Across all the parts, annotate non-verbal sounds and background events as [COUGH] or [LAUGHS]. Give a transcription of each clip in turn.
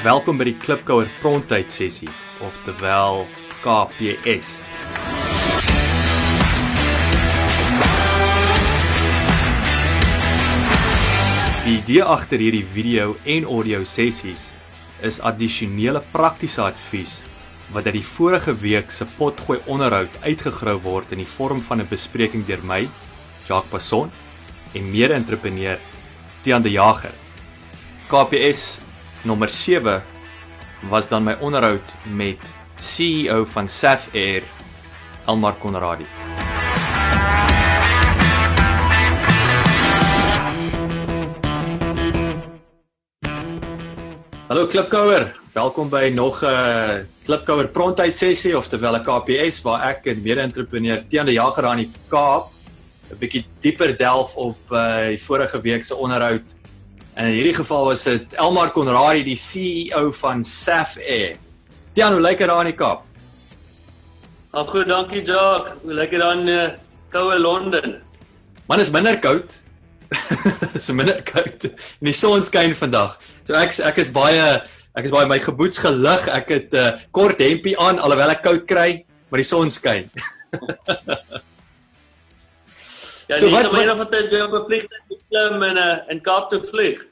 Welkom by die Klipkouer Prontyd sessie, oftewel KPS. Die idee agter hierdie video en audio sessies is addisionele praktiese advies wat uit die vorige week se potgooi onderhoud uitgegrou word in die vorm van 'n bespreking deur my, Jacques Passon, en mede-entrepreneur Tiaan de Jager. KPS nommer 7 was dan my onderhoud met CEO van Saf Air, Elmar Conradi. Hallo Klipkouer, welkom by nog 'n uh, Klipkouer Prontyd sessie oftewel 'n KPS waar ek en mede-entrepreneur Tiaan de Jager aan die Kaap 'n bietjie dieper delf op uh, die vorige week se onderhoud. En in hierdie geval was dit Elmar Conradi, die CEO van Saf Air. Tiaan, hoe lyk dit daar in die Kaap? Ag goed, dankie Jacques. Hoe lyk dit dan uh, koue Londen? Man is minder koud. Dit [LAUGHS] is minder koud. En die son skyn vandag. So ek ek is baie ek is baie my geboets gelig. Ek het 'n uh, kort hempie aan alhoewel ek koud kry, maar die son skyn. [LAUGHS] ja, so, wat wat wat het jy op 'n vliegtuig klim en 'n uh, in Kaap toe vlieg?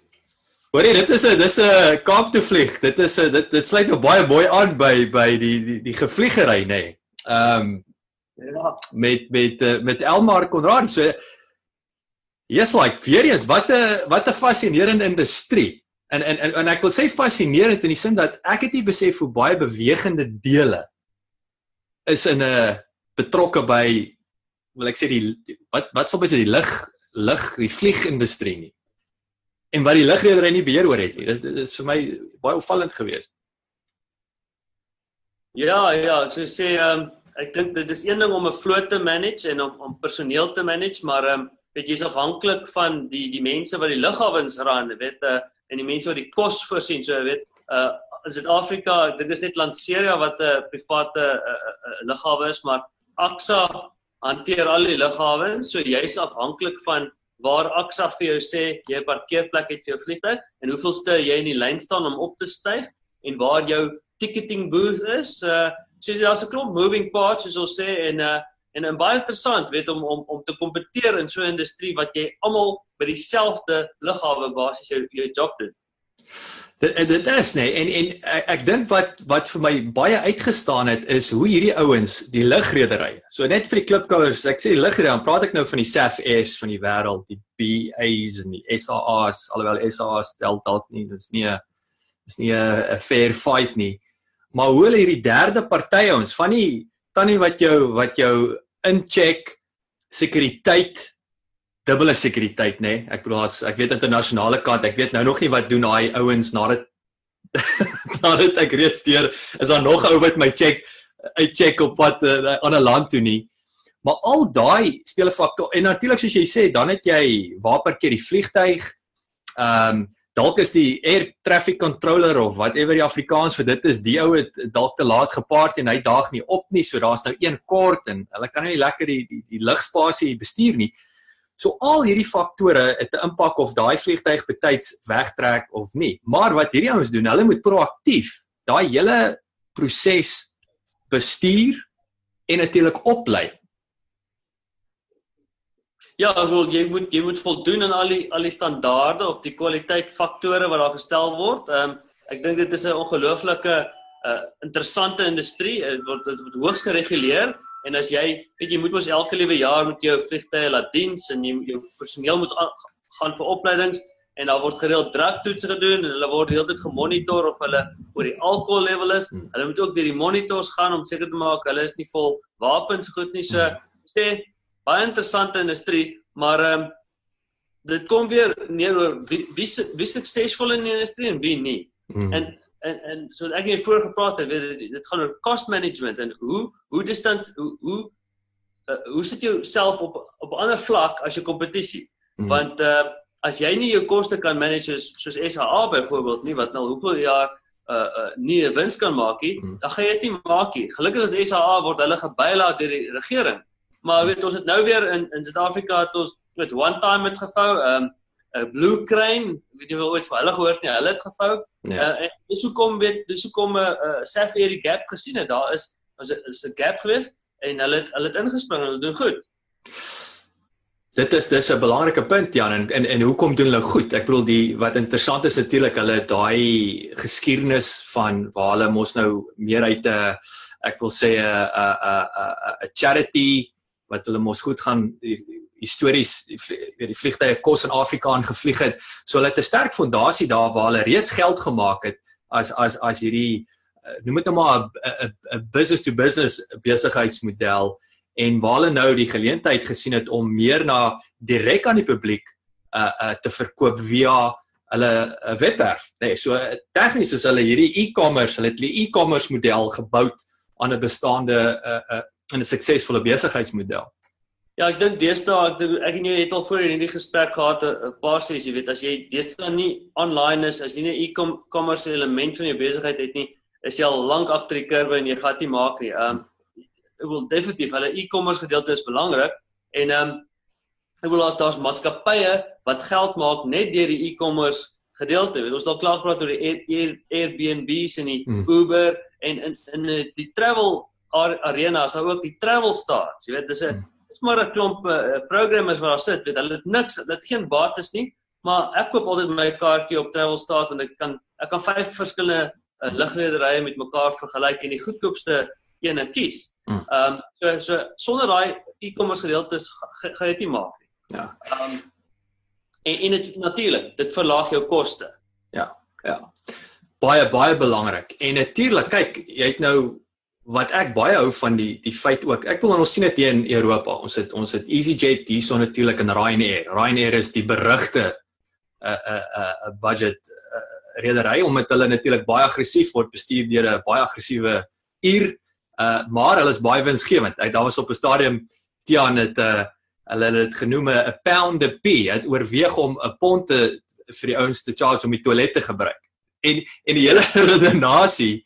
Hoorie, dit is 'n dis 'n Kaap toe vlieg. Dit is 'n dit dit sluit nou baie mooi aan by by die die die gevliegery nê. Nee. Ehm um, ja, met met uh, met Elmar Konrad. So Yes like weer eens wat 'n wat 'n fascinerende industrie. En, en en en ek wil sê fascinerend in die sin dat ek het nie besef hoe baie bewegende dele is in 'n betrokke by wil ek sê die wat wat sal sy die lig lig die vliegindustrie nie. En wat die lugredery nie beheer oor het nie. Dis dis vir my baie opvallend geweest. Ja, ja, so sê ehm um, ek dink dit is een ding om 'n vloot te manage en om om personeel te manage, maar ehm um, weet jy's afhanklik van die die mense wat die lughawens ran, weet uh, en die mense wat die kos voorsien, so weet uh in Suid-Afrika, dit is net Lanseria wat 'n uh, private uh, uh, uh, lughawe is, maar AXA hanteer al die lughawens, so jy's afhanklik van waar AXA vir jou sê jy 'n parkeerplek het vir jou vliegtuig en hoeveelste jy in die lyn staan om op te styg en waar jou ticketing booth is. Uh so daar's 'n klomp moving parts soos ons sê en uh en en baie interessant weet om om om te kompeteer in so 'n industrie wat jy almal by dieselfde lughawe basies jou jou job doen. Dit dit is nee en en ek, ek dink wat wat vir my baie uitgestaan het is hoe hierdie ouens die lugrederye. So net vir die klipkouers, ek sê die lugrederye, dan praat ek nou van die SAF Airs van die wêreld, die BA's en die SAA's, alhoewel SAA's tel dalk nie, dis nie 'n dis nie 'n fair fight nie. Maar hoe hulle hierdie derde party ouens van die tannie wat jou wat jou incheck sekuriteit dubbele sekuriteit nê nee? ek bedoel as ek weet internasionale kant ek weet nou nog nie wat doen daai ouens nadat [LAUGHS] nadat ek reeds deur is daar nog ou wat my check uit check op wat uh, aan 'n land toe nie maar al daai speel 'n faktor en natuurlik soos jy sê dan het jy waar parkeer die vliegtyg ehm um, dalk is die air traffic controller of whatever die Afrikaans vir dit is, die ou het dalk te laat gepaard en hy daag nie op nie, so daar's nou een kort en hulle kan nie lekker die die, die lugspasie bestuur nie. So al hierdie faktore het 'n impak of daai vliegtyg betyds wegtrek of nie. Maar wat hierdie ouens doen, hulle moet proaktief daai hele proses bestuur en natuurlik oplei. Ja, wel jy moet jy moet voldoen aan al die al die standaarde of die kwaliteit faktore wat daar gestel word. Ehm um, ek dink dit is 'n ongelooflike uh interessante industrie. Dit word dit word hoogs gereguleer en as jy weet jy moet mos elke liewe jaar moet jou vliegtye laat diens en jy jou personeel moet gaan vir opleidings en daar word gereeld drugtoetse gedoen en hulle word heeltyd gemonitor of hulle oor die alkohol level is. Hmm. Hulle moet ook deur die monitors gaan om seker te maak hulle is nie vol wapens goed nie. So hmm. sê baie interessante industrie, maar ehm um, dit kom weer neer oor wie wie wie suksesvol in die industrie en wie nie. Mm. En en en so ek het voor gepraat het, weet dit, gaan oor cost management en hoe hoe distant hoe hoe uh, hoe sit jy self op op 'n ander vlak as jou kompetisie? Mm. Want uh as jy nie jou koste kan manage soos soos SAA byvoorbeeld nie wat nou hoeveel jaar uh uh nie 'n wins kan maak nie, mm. dan gaan jy dit nie maak nie. Gelukkig is SAA word hulle gebylaat deur die regering. Maar weet ons het nou weer in in Suid-Afrika het ons met one time met gevou. Ehm um, uh, Blue Crane, weet jy wel ooit van hulle gehoor nie. Hulle het gevou. Ja. Uh, dis hoekom weet dis hoekom 'n uh, uh, Safari die gap gesien het. Daar is is 'n is 'n gap gewees en hulle het hulle het ingespring en hulle doen goed. Dit is dis 'n belangrike punt Jan en en, en hoekom doen hulle goed? Ek bedoel die wat interessant is natuurlik hulle daai geskiedenis van waar hulle mos nou meer uit 'n ek wil sê 'n 'n 'n 'n charity wat hulle mos goed gaan histories weet die vliegtye kos in Afrika aangevlieg het. So hulle het 'n sterk fondasie daar waar hulle reeds geld gemaak het as as as hierdie noem dit nou maar 'n 'n business to business besigheidsmodel en waar hulle nou die geleentheid gesien het om meer na direk aan die publiek uh uh te verkoop via hulle uh, webwerf. Nee, so uh, tegnies is hulle hierdie e-commerce, hulle het 'n e-commerce model gebou aan 'n bestaande uh uh 'n suksesvolle besigheidsmodel. Ja, ek dink deesdae ek ek en jy het al voor in hierdie gesprek gehad 'n paar sessies, jy weet, as jy deesdae nie online is, as jy nie 'n e-commerce element van jou besigheid het nie, is jy al lank agter die kurwe en jy gaan dit maak nie. Um ek wil definitief hulle e-commerce gedeelte is belangrik en ehm um, ek wil as daar's maatskappye wat geld maak net deur die e-commerce gedeelte. Ons het al klaar gepraat oor die Airbnb's en die hmm. Uber en in in die travel arena is daar ook die travel stars. Jy weet dis 'n. dis maar 'n klomp uh, programmers wat daar sit. Weet hulle het niks, hulle het geen bates nie, maar ek koop altyd my kaartjie op travel stars want ek kan ek kan vyf verskillende uh, ligrederye met mekaar vergelyk en die goedkoopste ene kies. Hmm. Ehm um, so so sonder daai e-commerce gedeeltes gaan jy dit nie maak nie. Ja. Ehm um, en en dit natuurlik, dit verlaag jou koste. Ja. Ja. Baie baie belangrik. En natuurlik, kyk, jy het nou wat ek baie hou van die die feit ook. Ek wil ons sien dit hier in Europa. Ons het ons het EasyJet hierso natuurlik en Ryanair. Ryanair is die berugte 'n 'n 'n 'n budget uh, redery omdat hulle natuurlik baie aggressief word bestuur deur 'n baie aggressiewe uur Uh maar hulle is baie winsgewend. Hy daar was op 'n stadium Tian het uh hulle het dit genoem 'n pound a p. Het oorweeg om 'n pond te vir die ouens te charge om die toilet te gebruik. En en die hele [LAUGHS] redenasie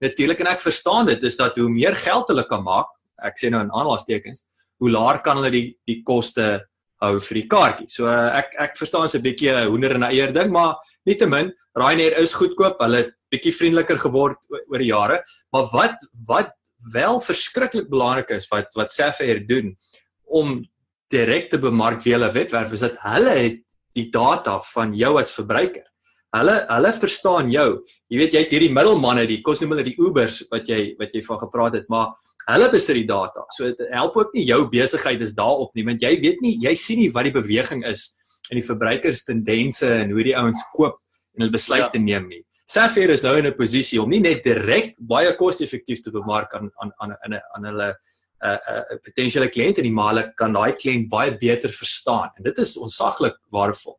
natuurlik en ek verstaan dit is dat hoe meer geld hulle kan maak, ek sê nou in aanhalingstekens, hoe laer kan hulle die die koste hou vir die kaartjie. So ek ek verstaan se 'n bietjie 'n hoender en 'n eier ding, maar nietemin Ryanair is goedkoop. Hulle het bietjie vriendeliker geword oor die jare. Maar wat wat wel verskriklik belangrik is wat wat Sapphire doen om direk te bemark via hulle webwerf is dat hulle het die data van jou as verbruiker. Hulle hulle verstaan jou. Jy weet jy het hierdie middelmanne, die kos noem hulle die Ubers wat jy wat jy van gepraat het, maar hulle besit die data. So dit help ook nie jou besigheid is daarop nie, want jy weet nie, jy sien nie wat die beweging is in die verbruikers tendense en hoe die ouens koop en hulle besluite ja. neem nie. Sapphire is nou in 'n posisie om nie net direk baie koste-effektief te bemark aan aan aan aan aan hulle 'n uh, 'n uh, uh, potensiële kliënte nie, maar hulle kan daai kliënt baie beter verstaan en dit is onsaglik waardevol.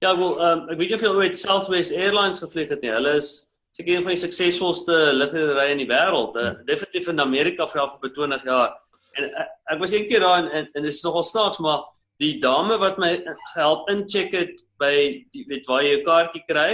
Ja, wel, um, ek weet nie jy ooit Southwest Airlines gevlieg het nie. Hulle is seker een van die suksesvolste lugrederye in die wêreld. Uh, hmm. Definitief in Amerika vir al vir 20 jaar. En uh, ek was eendag daar en en dit is nogal snaaks, maar die dame wat my gehelp incheck het by die weet waar jy jou kaartjie kry,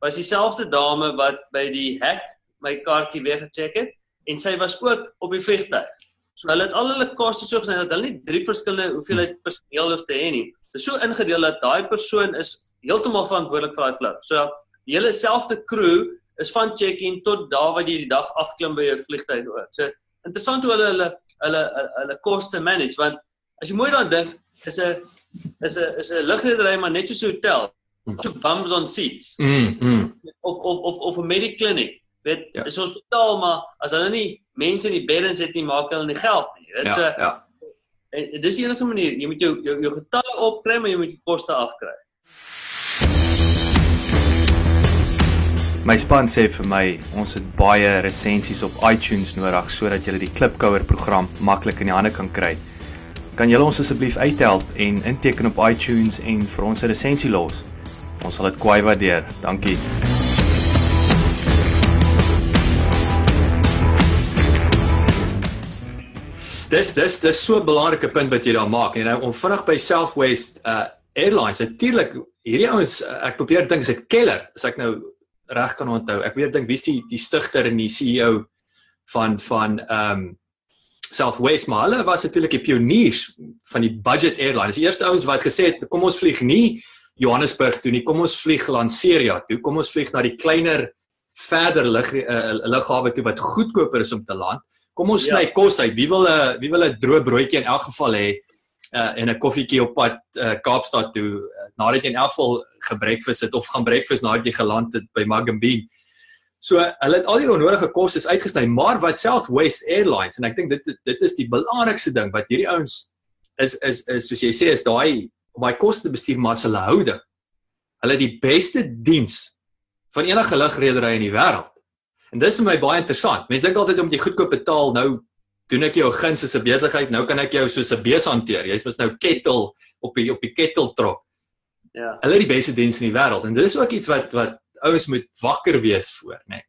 was dieselfde dame wat by die hek my kaartjie weer gecheck het en sy was ook op die vliegtuig. So hulle het al hulle koste so gesien dat hulle nie drie verskillende hoeveelheid personeel hoef te hê nie. Dit is so ingedeel dat daai persoon is heeltemal verantwoordelik vir daai vlug. So die hele selfde crew is van check-in tot daar waar jy die dag afklim by jou vliegtuig oor. So interessant hoe hulle hulle hulle hulle koste manage want as jy mooi daaraan dink is 'n is 'n is 'n lugredery maar net so 'n hotel so bums on seats. Mm, mm. Of of of of 'n medikliniek. Weet, ja. is ons betaal maar as hulle nie mense in die beddens het nie, maak hulle nie geld nie. Dit is ja, ja. En dis die enigste manier. Jy moet jou jou, jou getalle opkry, maar jy moet die koste afkry. My span sê vir my, ons het baie resensies op iTunes nodig sodat jy die Klipkouer program maklik in die hande kan kry. Kan julle ons asseblief uithelp en inteken op iTunes en vir ons 'n resensie los? Ons sal dit kwai waardeer. Dankie. Dis dis dis so 'n belangrike punt wat jy daar maak en nou om vinnig by Southwest uh Airlines natuurlik hierdie ouens uh, ek probeer dink is dit Keller as ek nou reg kan onthou ek weet dink wie's die die stigter en die CEO van van um Southwest maar hulle was natuurlik die pioniers van die budget airline. Dis die eerste ouens wat gesê het kom ons vlieg nie Johannesburg toe nie. Kom ons vlieg Lanseria toe. Kom ons vlieg na die kleiner verder lig uh, lughawe toe wat goedkoper is om te land. Kom ons sny ja. kos uit. Wie wil 'n wie wil 'n droë broodjie in elk geval hê uh, en 'n koffietjie op pad uh, Kaapstad toe uh, nadat jy in elk geval gebreakfast het of gaan breakfast nadat jy geland het by Magambien. So hulle het al die onnodige kostes uitgesny, maar wat Southwest Airlines en ek dink dit dit is die belangrikste ding wat hierdie ouens is is is soos jy sê is daai om my koste bestuur maar hulle houding. Hulle die beste diens van enige lugredery in die wêreld. En dis vir my baie interessant. Mense dink altyd om jy goedkoop betaal, nou doen ek jou guns as 'n besigheid, nou kan ek jou soos 'n bees hanteer. Jy's mos nou kettle op die op die kettle trok. Ja. Hulle het die beste diens in die wêreld en dis ook iets wat wat ouens moet wakker wees voor, né? Nee.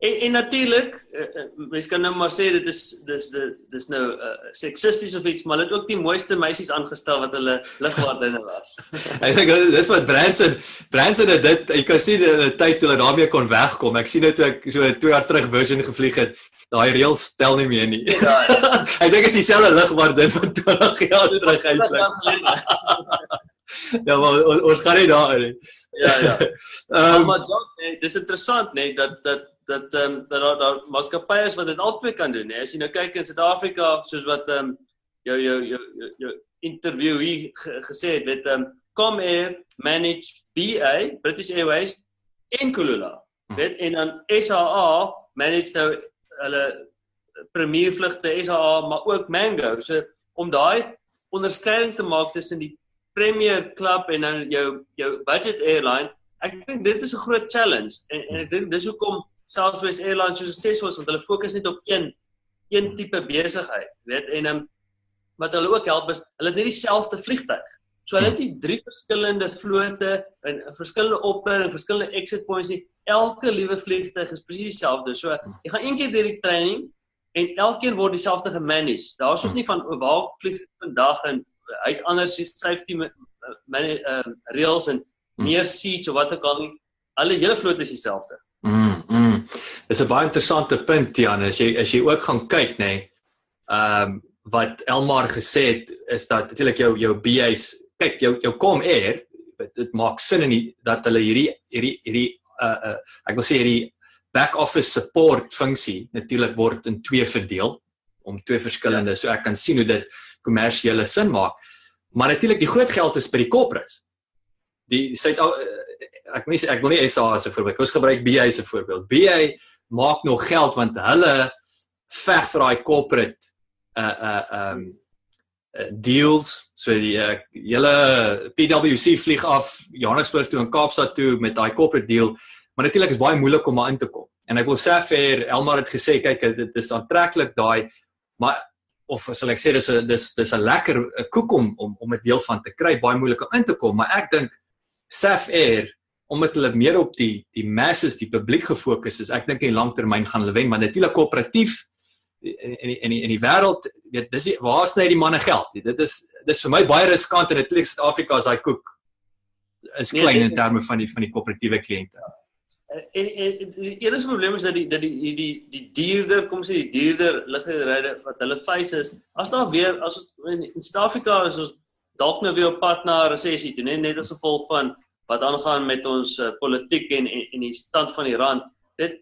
En en natuurlik, uh, uh, mens kan nou maar sê dit is dis dis nou uh, seksisties of iets, maar hulle het ook die mooiste meisies aangestel wat hulle ligwaardinne was. [LAUGHS] ek dink dis wat Branson Branson het dit jy kan sien in 'n tyd toe hulle daarmee kon wegkom. Ek sien dit toe ek so 2 jaar terug Virgin gevlieg het. Daai reëls stel nie meer nie. Ja. [LAUGHS] ek dink is dieselfde ligwaardin van 20 jaar terug eintlik. [LAUGHS] ja, maar ons, gaan nie daar nie. Ja, ja. Um, maar John, nee, dis interessant nê nee, dat dat dat ehm um, dat daar daar maatskappye is wat dit albei kan doen. Nee. As jy nou kyk in Suid-Afrika soos wat ehm um, jou, jou jou jou jou interview hier gesê het met ehm um, Comair manage BA British Airways in Kulula. Dit hm. en dan SAA manage nou hulle premier vlugte SAA maar ook Mango. So om daai onderskeiding te maak tussen die Premier Club en dan jou jou budget airline. Ek dink dit is 'n groot challenge en, en ek dink dis hoekom Southwest Airlines so suksesvol is want hulle fokus net op een een tipe besigheid, weet en um, wat hulle ook help is hulle het nie dieselfde vliegtyg. So hulle het die drie verskillende vlote en verskillende opleiding en verskillende exit points. Nie. Elke liewe vliegtyg is presies dieselfde. So jy gaan een keer deur die training en elkeen word dieselfde gemanage. Daar's ons nie van waar vlieg vandag en hy het anders safety uh, reels en hmm. meer seats of wat ook al nie. Alle hele vloot is dieselfde. Mm. mm. Dis 'n baie interessante punt Jan, as jy as jy ook gaan kyk nê. Nee, ehm um, wat Elmar gesê het is dat natuurlik jou jou BA's kyk jou jou kom air dit maak sin in die, dat hulle hierdie hierdie hierdie uh uh ek wil sê hierdie back office support funksie natuurlik word in twee verdeel om twee verskillende ja. so ek kan sien hoe dit kommersiële sin maak. Maar natuurlik die groot geld is by die corporates. Die Suid ek nie ek wil nie SA as 'n voorbeeld. Ons gebruik BA as 'n voorbeeld. BA maak nog geld want hulle veg vir daai corporate uh uh um deals so die uh, hele PwC vlieg af Johannesburg toe en Kaapstad toe met daai corporate deal maar natuurlik is baie moeilik om daar in te kom en ek wil sê vir Elmar het gesê kyk dit is aantreklik daai maar of sal ek sê dis 'n dis dis 'n lekker koek om om om 'n deel van te kry, baie moeilik om in te kom, maar ek dink Saf Air omdat hulle meer op die die masses, die publiek gefokus is, ek dink in langtermyn gaan hulle wen, maar natuurlik koöperatief in in in die, die wêreld, weet dis die, waar sny die manne geld? Dit is dis vir my baie riskant en natuurlik Suid-Afrika is daai koek is nee, klein nee, in terme van die van die koöperatiewe kliënte. Ja en en die enigste probleem is dat die dat die die die duurder kom sê die duurder liggryde wat hulle face is as daar weer as in Suid-Afrika is ons dalk nou weer op pad na 'n resessie toe net net as gevolg van wat aangaan met ons uh, politiek en, en en die stand van die rand dit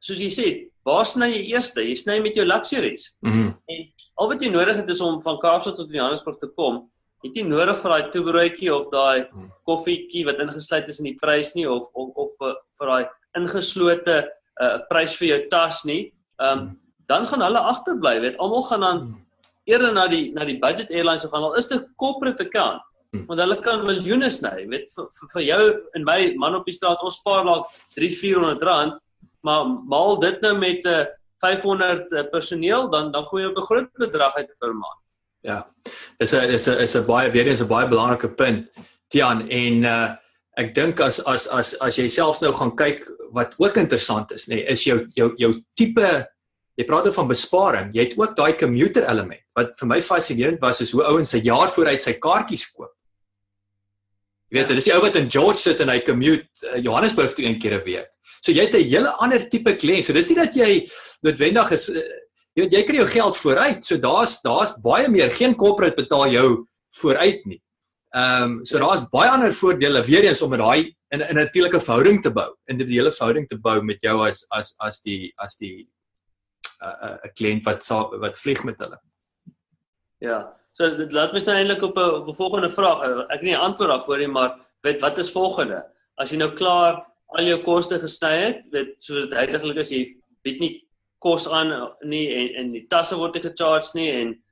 soos jy sê waar sny jy eers jy sny met jou luxuries mm -hmm. en al wat jy nodig het is om van Kaapstad tot Johannesburg te kom het jy nodig vir daai toebroodjie of daai hmm. koffietjie wat ingesluit is in die prys nie of of, of vir, vir daai ingeslote uh, prys vir jou tas nie. Ehm um, dan gaan hulle agterbly, weet. Almal gaan dan hmm. Eerder na die na die budget airlines gaan. Al is dit corporate account. Hmm. Want hulle kan miljoene sny, weet vir, vir, vir jou en my man op die straat ons spaar dalk 3-400 rand, maar maal dit nou met 'n uh, 500 uh, personeel dan dan kom jy op 'n groot bedrag uit per maand. Ja. Is 'n is 'n is 'n baie weer eens 'n baie belangrike punt. Tian en uh ek dink as as as as jy self nou gaan kyk wat ook interessant is, nê, nee, is jou jou jou tipe jy praat oor van besparing. Jy het ook daai commuter element. Wat vir my fascinerend was is hoe ouens se jaar vooruit sy kaartjies koop. Jy weet, dis die ou wat in George sit en hy commute uh, Johannesburg toe een keer 'n week. So jy het 'n hele ander tipe kliënt. So dis nie dat jy noodwendig is uh, jy weet jy kry jou geld vooruit. So daar's daar's baie meer geen corporate betaal jou vooruit nie. Ehm um, so daar's baie ander voordele weer eens om met daai in 'n natuurlike verhouding te bou, individuele verhouding te bou met jou as as as die as die 'n kliënt wat sa, wat vlieg met hulle. Ja. So dit laat my nou eintlik op 'n op 'n volgende vraag. Ek het nie 'n antwoord daarvoor nie, maar weet wat is volgende? As jy nou klaar al jou koste gesny het, weet so dit eintlik is jy weet nie kos aan nie en en die tasse word nie gecharge nie en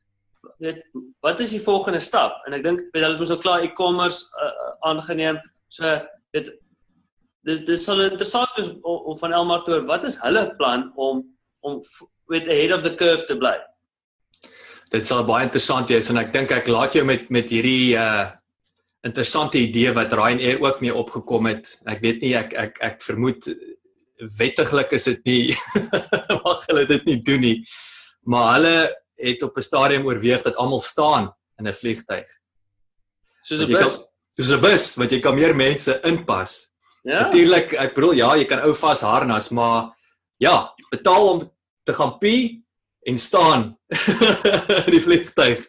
weet wat is die volgende stap? En ek dink weet hulle het mos nou klaar e-commerce uh, aangeneem. So weet dit dit sal interessant wees om van Elmar te hoor wat is hulle plan om om weet ahead of the curve te bly. Dit sal baie interessant wees en ek dink ek laat jou met met hierdie uh interessante idee wat Ryanair ook mee opgekom het. Ek weet nie ek ek ek vermoed wettiglik is dit nie [LAUGHS] mag hulle dit nie doen nie. Maar hulle het op 'n stadium oorweeg dat almal staan in 'n vliegtyg. Soos 'n bus. Soos 'n bus wat jy kan meer mense inpas. Ja. Natuurlik, ek bedoel ja, jy kan ou vas harnas, maar ja, betaal om te gaan pee en staan [LAUGHS] in die vliegtyg.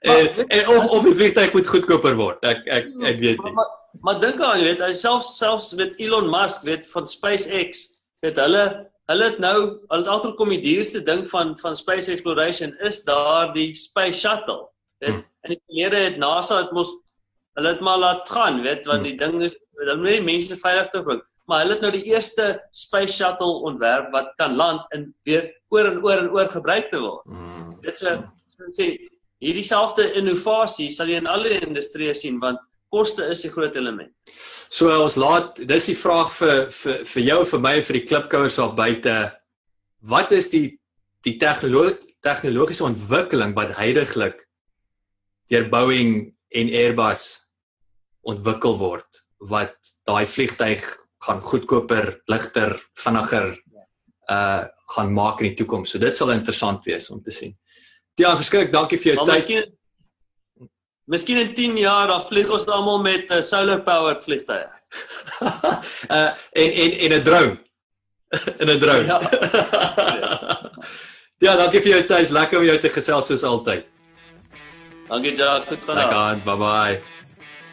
En, en of of die vliegtyg moet goedkoper word. Ek ek ek weet nie. Maar maar, maar dink aan, jy weet, selfs selfs met Elon Musk, weet van SpaceX, weet hulle hulle het nou hulle het altyd kom die duurste ding van van space exploration is daar die space shuttle. Weet, hmm. en die verlede het NASA het mos hulle het maar laat gaan, weet, want hmm. die ding is hulle moet nie mense veilig te bring maar hulle het nou die eerste space shuttle ontwerp wat kan land en weer oor en oor en oor gebruik te word. Mm. Dit so, so sê hierdie selfde innovasie sal jy in alle industrieë sien want koste is 'n groot element. So ons laat dis die vraag vir vir vir jou vir my vir die klipkouers daar buite. Wat is die die tegnologie tegnologiese ontwikkeling wat heidaglik deur Boeing en Airbus ontwikkel word wat daai vliegtyg gaan goedkoper, ligter, vinniger uh gaan maak in die toekoms. So dit sal interessant wees om te sien. Tiaan, verskrik, dankie vir jou tyd. Miskien, miskien in 10 jaar dan vlieg ons almal met 'n uh, solar powered vliegtuig. [LAUGHS] uh en en en 'n drone. [LAUGHS] in 'n drone. Ja. [LAUGHS] ja, dankie vir jou tyd. Lekker om jou te gesels soos altyd. Dankie Jacques, goed gaan. Lekker, bye bye.